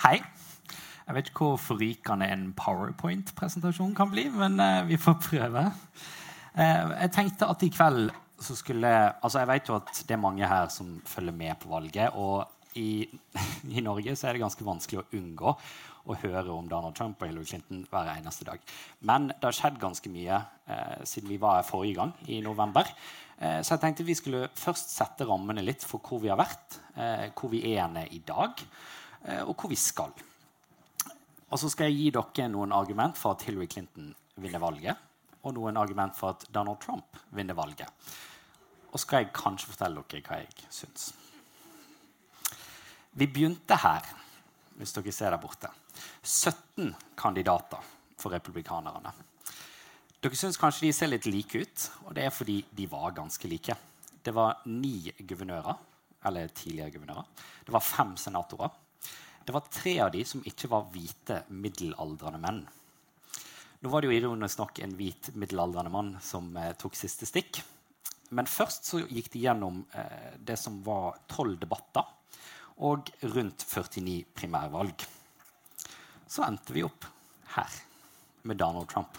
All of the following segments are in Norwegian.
Hei. Jeg vet ikke hvor forrykende en powerpoint-presentasjon kan bli, men uh, vi får prøve. Uh, jeg tenkte at i kveld så skulle altså Jeg vet jo at det er mange her som følger med på valget. Og i, i Norge så er det ganske vanskelig å unngå å høre om Donald Trump og Hillary Clinton hver eneste dag. Men det har skjedd ganske mye eh, siden vi var her forrige gang, i november. Eh, så jeg tenkte vi skulle først sette rammene litt for hvor vi har vært, eh, hvor vi er i dag, eh, og hvor vi skal. Og så skal jeg gi dere noen argument for at Hillary Clinton vinner valget. Og noen argument for at Donald Trump vinner valget. Og skal jeg kanskje fortelle dere hva jeg syns. Vi begynte her, hvis dere ser der borte. 17 kandidater for republikanerne. Dere syns kanskje de ser litt like ut, og det er fordi de var ganske like. Det var ni guvernører, eller tidligere guvernører. Det var fem senatorer. Det var tre av de som ikke var hvite, middelaldrende menn. Nå var det jo ironisk nok en hvit, middelaldrende mann som eh, tok siste stikk. Men først så gikk de gjennom eh, det som var tolv debatter og rundt 49 primærvalg. Så endte vi opp her med Donald Trump.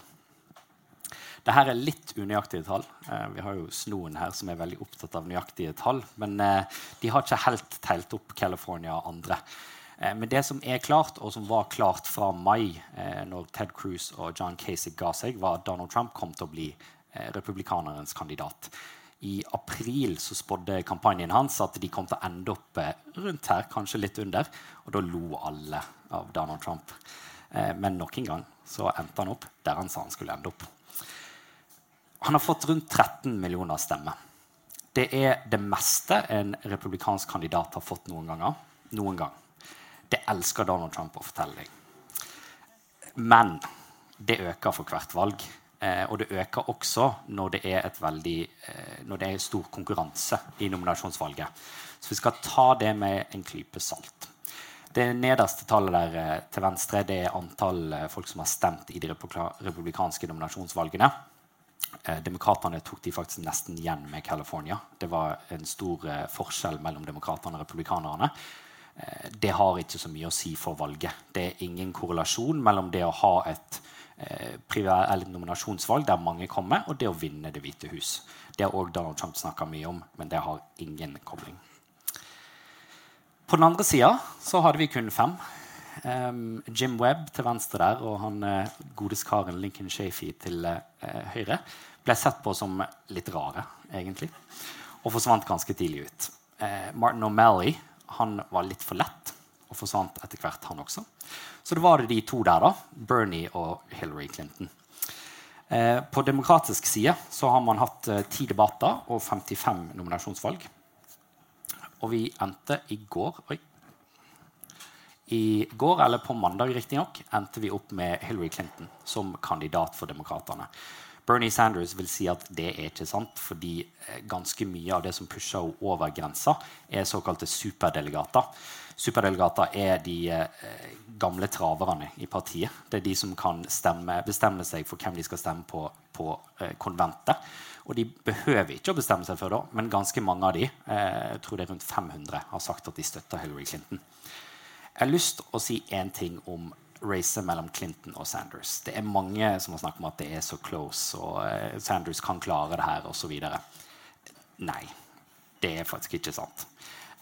Dette er litt unøyaktige tall. Eh, vi har jo Snoen her som er veldig opptatt av nøyaktige tall. Men eh, de har ikke helt teilt opp California og andre. Eh, men det som er klart, og som var klart fra mai, eh, når Ted Cruz og John Casey ga seg, var at Donald Trump kom til å bli eh, republikanerens kandidat. I april så spådde kampanjen hans at de kom til å ende opp rundt her, kanskje litt under. Og da lo alle av Donald Trump. Men nok en gang så endte han opp der han sa han skulle ende opp. Han har fått rundt 13 millioner stemmer. Det er det meste en republikansk kandidat har fått noen ganger. Noen gang. Det elsker Donald Trump å fortelle deg. Men det øker for hvert valg. Eh, og det øker også når det er, veldig, eh, når det er stor konkurranse i nominasjonsvalget. Så vi skal ta det med en klype salt. Det nederste tallet der eh, til venstre det er antall eh, folk som har stemt i de republikanske nominasjonsvalgene. Eh, demokratene tok de faktisk nesten igjen med California. Det var en stor forskjell mellom demokratene og republikanerne. Eh, det har ikke så mye å si for valget. Det er ingen korrelasjon mellom det å ha et eh, nominasjonsvalg der mange kommer, og det å vinne Det hvite hus. Det har også Donald Trump snakka mye om, men det har ingen kobling. På den andre sida hadde vi kun fem. Um, Jim Webb til venstre der og han uh, godeskaren Lincoln Shafey til uh, høyre ble sett på som litt rare, egentlig, og forsvant ganske tidlig ut. Uh, Martin O'Malley han var litt for lett og forsvant etter hvert, han også. Så det var det de to der, da. Bernie og Hillary Clinton. Eh, på demokratisk side så har man hatt eh, 10 debatter og 55 nominasjonsvalg. Og vi endte i går Oi. I går, eller på mandag riktignok, endte vi opp med Hillary Clinton som kandidat for Demokratene. Bernie Sanders vil si at det er ikke sant, fordi eh, ganske mye av det som pusher henne over grensa, er såkalte superdelegater. Superdelegater er de eh, gamle traverne i partiet. Det er de som kan stemme, bestemme seg for hvem de skal stemme på på eh, konventet. Og de behøver ikke å bestemme seg før da, men ganske mange av de, jeg tror det er rundt 500, har sagt at de støtter Hillary Clinton. Jeg har lyst til å si én ting om racet mellom Clinton og Sanders. Det er mange som har snakket om at det er så close, og uh, Sanders kan klare det her, osv. Nei, det er faktisk ikke sant.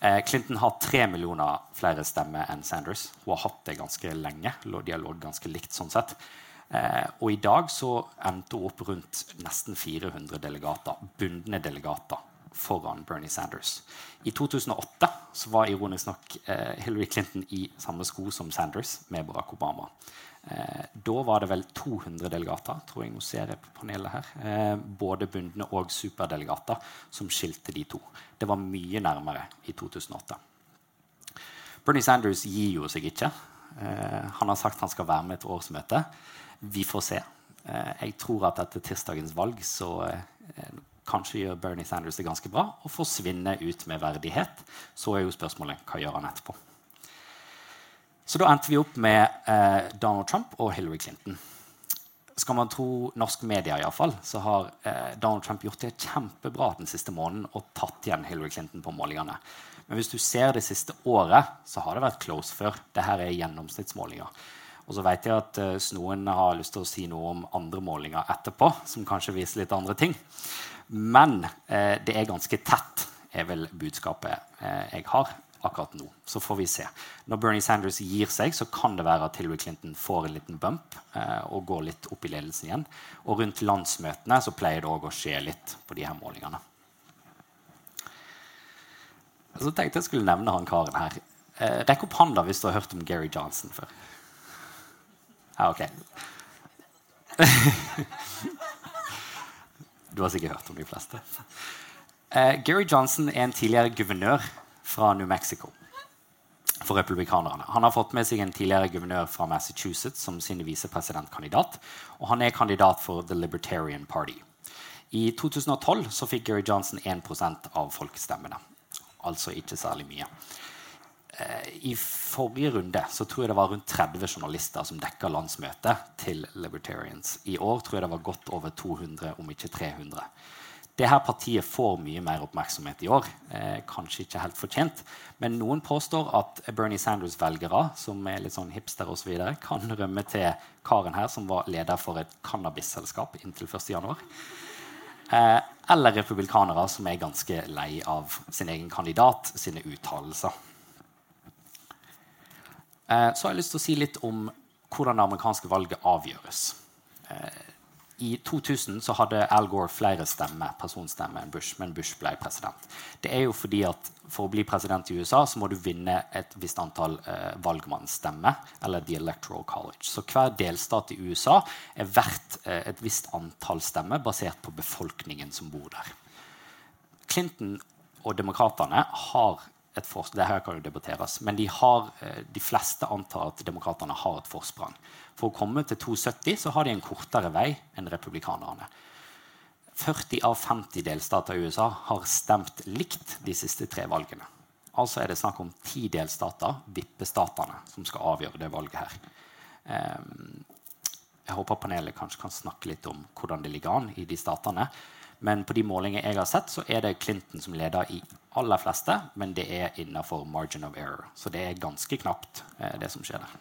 Uh, Clinton har tre millioner flere stemmer enn Sanders. Hun har hatt det ganske lenge. De har lått ganske likt sånn sett. Uh, og i dag så endte hun opp rundt nesten 400 delegater, bundne delegater foran Bernie Sanders. I 2008 så var ironisk nok eh, Hillary Clinton i samme sko som Sanders med Barack Obama. Eh, da var det vel 200 delegater tror jeg nå ser jeg på panelet her, eh, både bundne og superdelegater, som skilte de to. Det var mye nærmere i 2008. Bernie Sanders gir jo seg ikke. Han har sagt han skal være med et årsmøte. Vi får se. Jeg tror at etter tirsdagens valg så Kanskje gjør Bernie Sanders det ganske bra og forsvinner ut med verdighet. Så er jo spørsmålet hva gjør han etterpå. Så da endte vi opp med eh, Donald Trump og Hillary Clinton. skal man tro norske medier, i alle fall, så har eh, Donald Trump gjort det kjempebra den siste måneden og tatt igjen Hillary Clinton på målingene. Men hvis du ser det siste året, så har det vært close før. Dette er gjennomsnittsmålinger. Og så vet jeg at eh, noen har lyst til å si noe om andre målinger etterpå, som kanskje viser litt andre ting. Men uh, det er ganske tett, er vel budskapet uh, jeg har akkurat nå. Så får vi se. Når Bernie Sanders gir seg, så kan det være at Hillary Clinton får en liten bump eh, og går litt opp i ledelsen igjen. Og rundt landsmøtene så pleier det òg å skje litt på de her målingene. Så tenkte jeg skulle nevne han karen her. Eh, rekk opp hånda hvis du har hørt om Gary Johnson før. Ja, ok. du har sikkert hørt om de fleste. Uh, Gary Johnson er en tidligere guvernør fra New Mexico for republikanerne. Han har fått med seg en tidligere guvernør fra Massachusetts som sin visepresidentkandidat. Og han er kandidat for The Libertarian Party. I 2012 så fikk Gary Johnson 1 av folkestemmene. Altså ikke særlig mye. Eh, I forrige runde så tror jeg det var rundt 30 journalister som dekka landsmøtet til Libertarians. I år tror jeg det var godt over 200, om ikke 300. Det her partiet får mye mer oppmerksomhet i år. Eh, kanskje ikke helt fortjent. Men noen påstår at Bernie Sanders-velgere som er litt sånn hipster og så videre, kan rømme til karen her som var leder for et cannabisselskap inntil 1.1. Eh, eller republikanere som er ganske lei av sin egen kandidat sine uttalelser. Eh, så har jeg lyst til å si litt om hvordan det amerikanske valget avgjøres. Eh, i 2000 så hadde Al Gore flere stemmer, personstemmer enn Bush, men Bush ble president. Det er jo fordi at For å bli president i USA så må du vinne et visst antall eh, valgmannsstemmer, eller The Electoral College. Så hver delstat i USA er verdt eh, et visst antall stemmer basert på befolkningen som bor der. Clinton og demokratene har et forsprang. Det her kan jo debatteres, men de, har, eh, de fleste antar at demokratene har et forsprang. For å komme til 270 så har de en kortere vei enn republikanerne. 40 av 50 delstater i USA har stemt likt de siste tre valgene. Altså er det snakk om ti delstater, vippestatene, som skal avgjøre det valget her. Ehm, jeg håper panelet kanskje kan snakke litt om hvordan det ligger an i de statene. Men på de målingene jeg har sett, så er det Clinton som leder i aller fleste, men det er innafor margin of error. Så det er ganske knapt, eh, det som skjer der.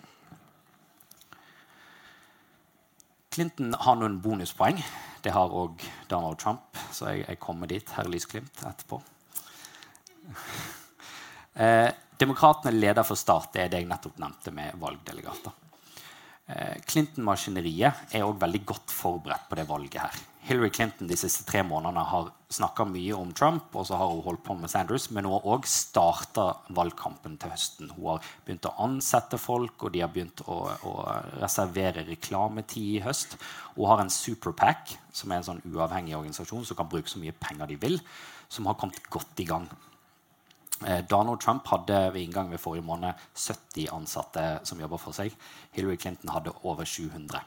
Clinton har noen bonuspoeng. Det har òg Donald Trump, så jeg, jeg kommer dit. Herr Lysglimt etterpå. Eh, Demokratene leder for start. Det er det jeg nettopp nevnte med valgdelegater. Eh, Clinton-maskineriet er òg veldig godt forberedt på det valget her. Hillary Clinton de siste tre månedene har snakka mye om Trump, og så har hun holdt på med Sanders, men hun har òg starta valgkampen til høsten. Hun har begynt å ansette folk, og de har begynt å, å reservere reklametid i høst. Hun har en Superpack, som er en sånn uavhengig organisasjon som kan bruke så mye penger de vil, som har kommet godt i gang. Eh, Donald Trump hadde ved inngang ved forrige måned 70 ansatte som jobber for seg. Hillary Clinton hadde over 700.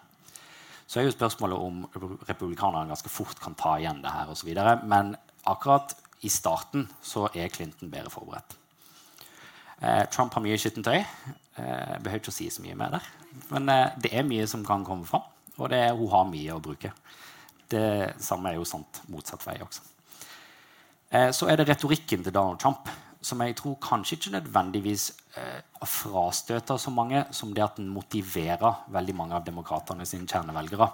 Så er jo spørsmålet om republikanerne ganske fort kan ta igjen det her osv. Men akkurat i starten så er Clinton bedre forberedt. Eh, Trump har mye skittentøy. Eh, behøver ikke å si så mye mer der. Men eh, det er mye som kan komme fram, og er, hun har mye å bruke. Det samme er jo sant motsatt vei også. Eh, så er det retorikken til Donald Trump som jeg tror kanskje ikke nødvendigvis eh, frastøter så mange som det at den motiverer veldig mange av demokratene sine kjernevelgere.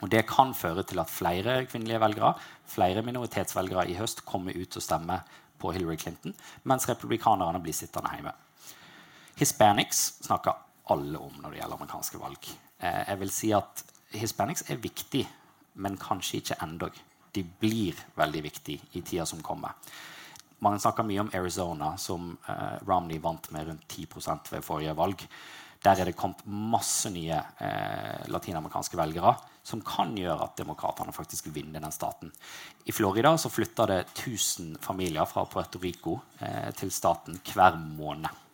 Og Det kan føre til at flere kvinnelige velgere, flere minoritetsvelgere i høst kommer ut og stemmer på Hillary Clinton, mens republikanerne blir sittende hjemme. Hispanics snakker alle om når det gjelder amerikanske valg. Eh, jeg vil si at Hispanics er viktig, men kanskje ikke endog. De blir veldig viktige i tida som kommer. Man snakker mye om Arizona, som eh, Romney vant med rundt 10% ved forrige valg. Der er det kommet masse nye eh, latinamerikanske velgere som kan gjøre at demokratene faktisk vinner den staten. I Florida så flytter det 1000 familier fra Puerto Rico eh, til staten hver måned.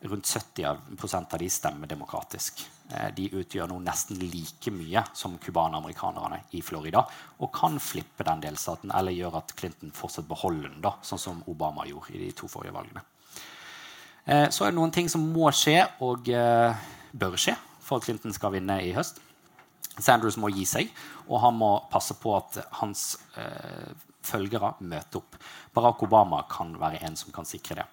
Rundt 70% av de stemmer demokratisk. Eh, de utgjør nå nesten like mye som cubanamerikanerne i Florida og kan flippe den delstaten eller gjøre at Clinton fortsatt beholder den, da, sånn som Obama gjorde i de to forrige valgene. Eh, så er det noen ting som må skje og eh, bør skje for at Clinton skal vinne i høst. Sanders må gi seg, og han må passe på at hans følgere møter opp. Barack Obama kan være en som kan sikre det.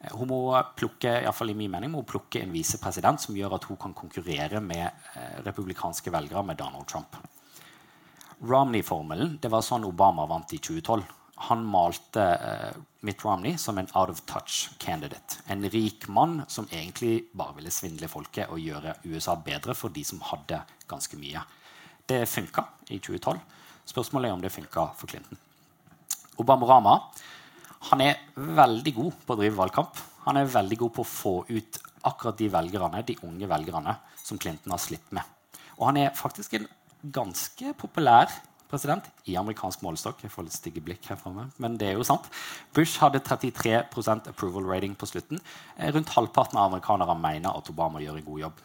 Eh, hun må plukke i, fall i min mening, må plukke en visepresident som gjør at hun kan konkurrere med eh, republikanske velgere med Donald Trump. Romney-formelen det var sånn Obama vant i 2012. Han malte eh, Mitt Romney som en out of touch candidate. En rik mann som egentlig bare ville svindle folket og gjøre USA bedre for de som hadde ganske mye. Det funka i 2012. Spørsmålet er om det funka for Clinton. Obama han er veldig god på å drive valgkamp. Han er veldig god på å få ut akkurat de velgerne, de unge velgerne som Clinton har slitt med. Og han er faktisk en ganske populær president i amerikansk målestokk. Jeg får litt stygge blikk her fremme, men det er jo sant. Bush hadde 33% approval rating på slutten. Eh, rundt halvparten av amerikanere mener at Obama gjør en god jobb.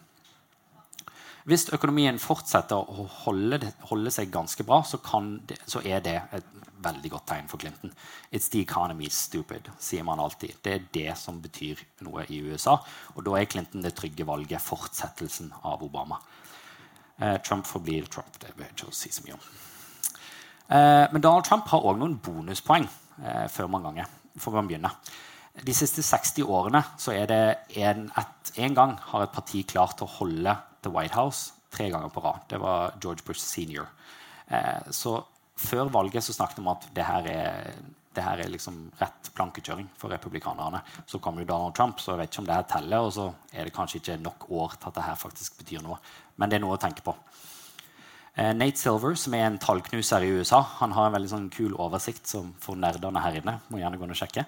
Hvis økonomien fortsetter å holde, holde seg ganske bra, så, det, så, er det et veldig godt tegn for Clinton. It's the economy stupid, sier man alltid. Det er det som betyr noe i USA. Og da er Clinton det trygge valget, fortsettelsen av Obama. Eh, Trump forblir Trump. Det behøver ikke å si så mye om. Eh, men Donald Trump har òg noen bonuspoeng eh, før man ganger. For man begynner. De siste 60 årene så er det en, et, en gang har et parti klart å holde The White House tre ganger på rad. Det var George Bush senior. Eh, så før valget så snakket vi om at det her er, det her er liksom rett plankekjøring for republikanerne. Så kommer jo Donald Trump, så jeg vet ikke om det her teller. Og så er det kanskje ikke nok år til at det her faktisk betyr noe. Men det er noe å tenke på. Eh, Nate Silver, som er en tallknuser i USA, han har en veldig sånn kul oversikt som for nerdene her inne. må gjerne gå og sjekke.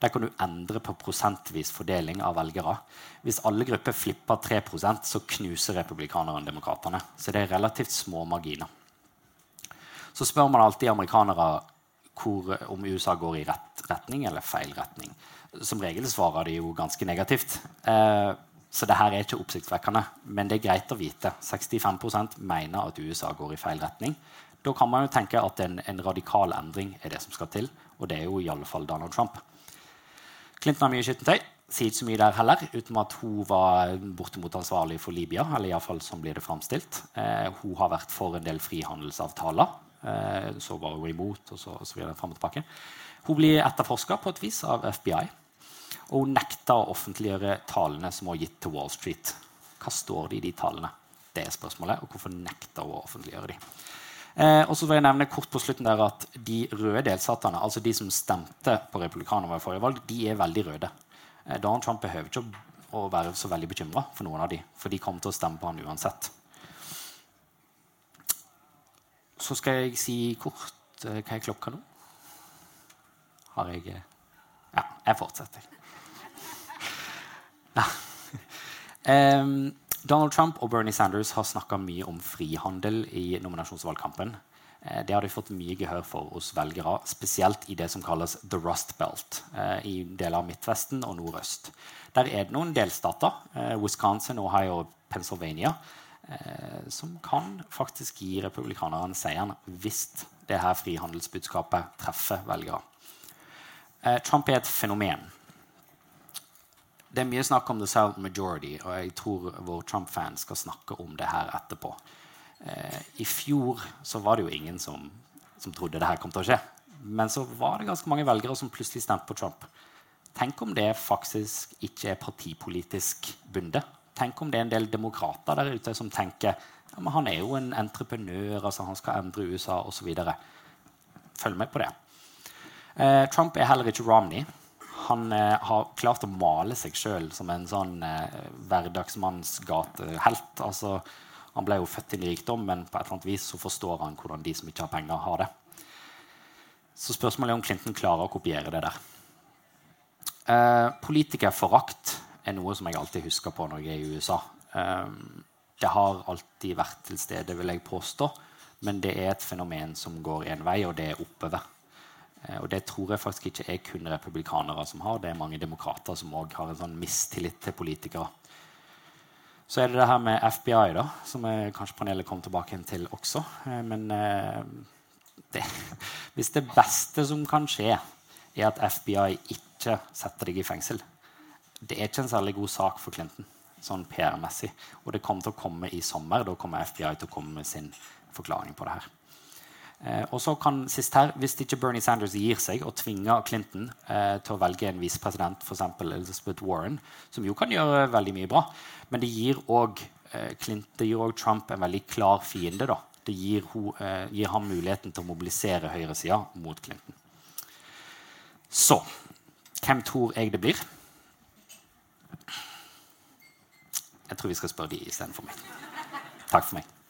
Der kan du endre på prosentvis fordeling av velgere. Hvis alle grupper flipper 3% så knuser republikanerne demokratene. Så det er relativt små marginer. Så spør man alltid amerikanere hvor, om USA går i rett retning eller feil retning. Som regel svarer de jo ganske negativt. Eh, så det her er ikke oppsiktsvekkende, men det er greit å vite. 65% mener at USA går i feil retning. Da kan man jo tenke at en, en, radikal endring er det som skal til. Og det er jo i alle fall Donald Trump. Clinton har mye skittentøy. Sier ikke så mye der heller, uten at hun var bortimot ansvarlig for Libya. eller i fall sånn blir det fremstilt. Eh, hun har vært for en del frihandelsavtaler. Eh, så var hun imot, og så, og så videre frem og tilbake. Hun blir etterforska på et vis av FBI. Og hun nekter å offentliggjøre talene som har gitt til Wall Street. Hva står det i de talene? Det er spørsmålet. Og hvorfor nekter hun å offentliggjøre de? Eh, og så vil jeg nevne kort på slutten der at De røde delstatene, altså de som stemte på republikanerne ved forrige valg, de er veldig røde. Eh, Donald Trump behøver ikke å være så veldig bekymra for noen av de, for de kommer til å stemme på han uansett. Så skal jeg si kort eh, hva er klokka nå? Har jeg eh, Ja, jeg fortsetter. um, Donald Trump og Bernie Sanders har snakka mye om frihandel i nominasjonsvalgkampen. Eh, det har de fått mye gehør for hos velgere, spesielt i det som kalles the Rust Belt. Eh, I deler av Midtvesten og nordøst. Der er det noen delstater, eh, Wisconsin, Ohio og Pennsylvania, som kan faktisk gi republikanerne seieren hvis det her frihandelsbudskapet treffer velgere. Trump er et fenomen det er mye snakk om the silent majority, og jeg tror vår Trump-fan skal snakke om det her etterpå. Eh, I fjor så var det jo ingen som, som trodde det her kom til å skje. Men så var det ganske mange velgere som plutselig stemte på Trump. Tenk om det faktisk ikke er partipolitisk bundet. Tenk om det er en del demokrater der ute som tenker ja, men han er jo en entreprenør, altså han skal endre USA osv. Følg med på det. Eh, Trump er heller ikke Romney han eh, har klart å male seg sjøl som en sånn eh, hverdagsmannsgatehelt. Altså, han ble jo født inn i rikdom, men på et eller annet vis så forstår han hvordan de som ikke har penger, har det. Så spørsmålet er om Clinton klarer å kopiere det der. Eh, politikerforakt er noe som jeg alltid husker på når jeg er i USA. Eh, det har alltid vært til stede, vil jeg påstå, men det er et fenomen som går én vei, og det er oppover. Eh, og det tror jeg faktisk ikke er kun republikanere som har. Det er mange demokrater som òg har en sånn mistillit til politikere. Så er det det her med FBI, da, som jeg, kanskje panelet kom tilbake til også. Eh, men eh, det, hvis det beste som kan skje, er at FBI ikke setter deg i fengsel Det er ikke en særlig god sak for Clinton. sånn PR-messig. Og det kommer til å komme i sommer. Da kommer FBI til å komme med sin forklaring på det her. Eh, og så kan sist her, Hvis ikke Bernie Sanders gir seg og tvinger Clinton eh, til å velge en visepresident, f.eks. Elizabeth Warren, som jo kan gjøre veldig mye bra, men det gir òg eh, Trump en veldig klar fiende. da. Det gir, ho, eh, gir ham muligheten til å mobilisere høyresida mot Clinton. Så hvem tror jeg det blir? Jeg tror vi skal spørre de istedenfor meg. Takk for meg.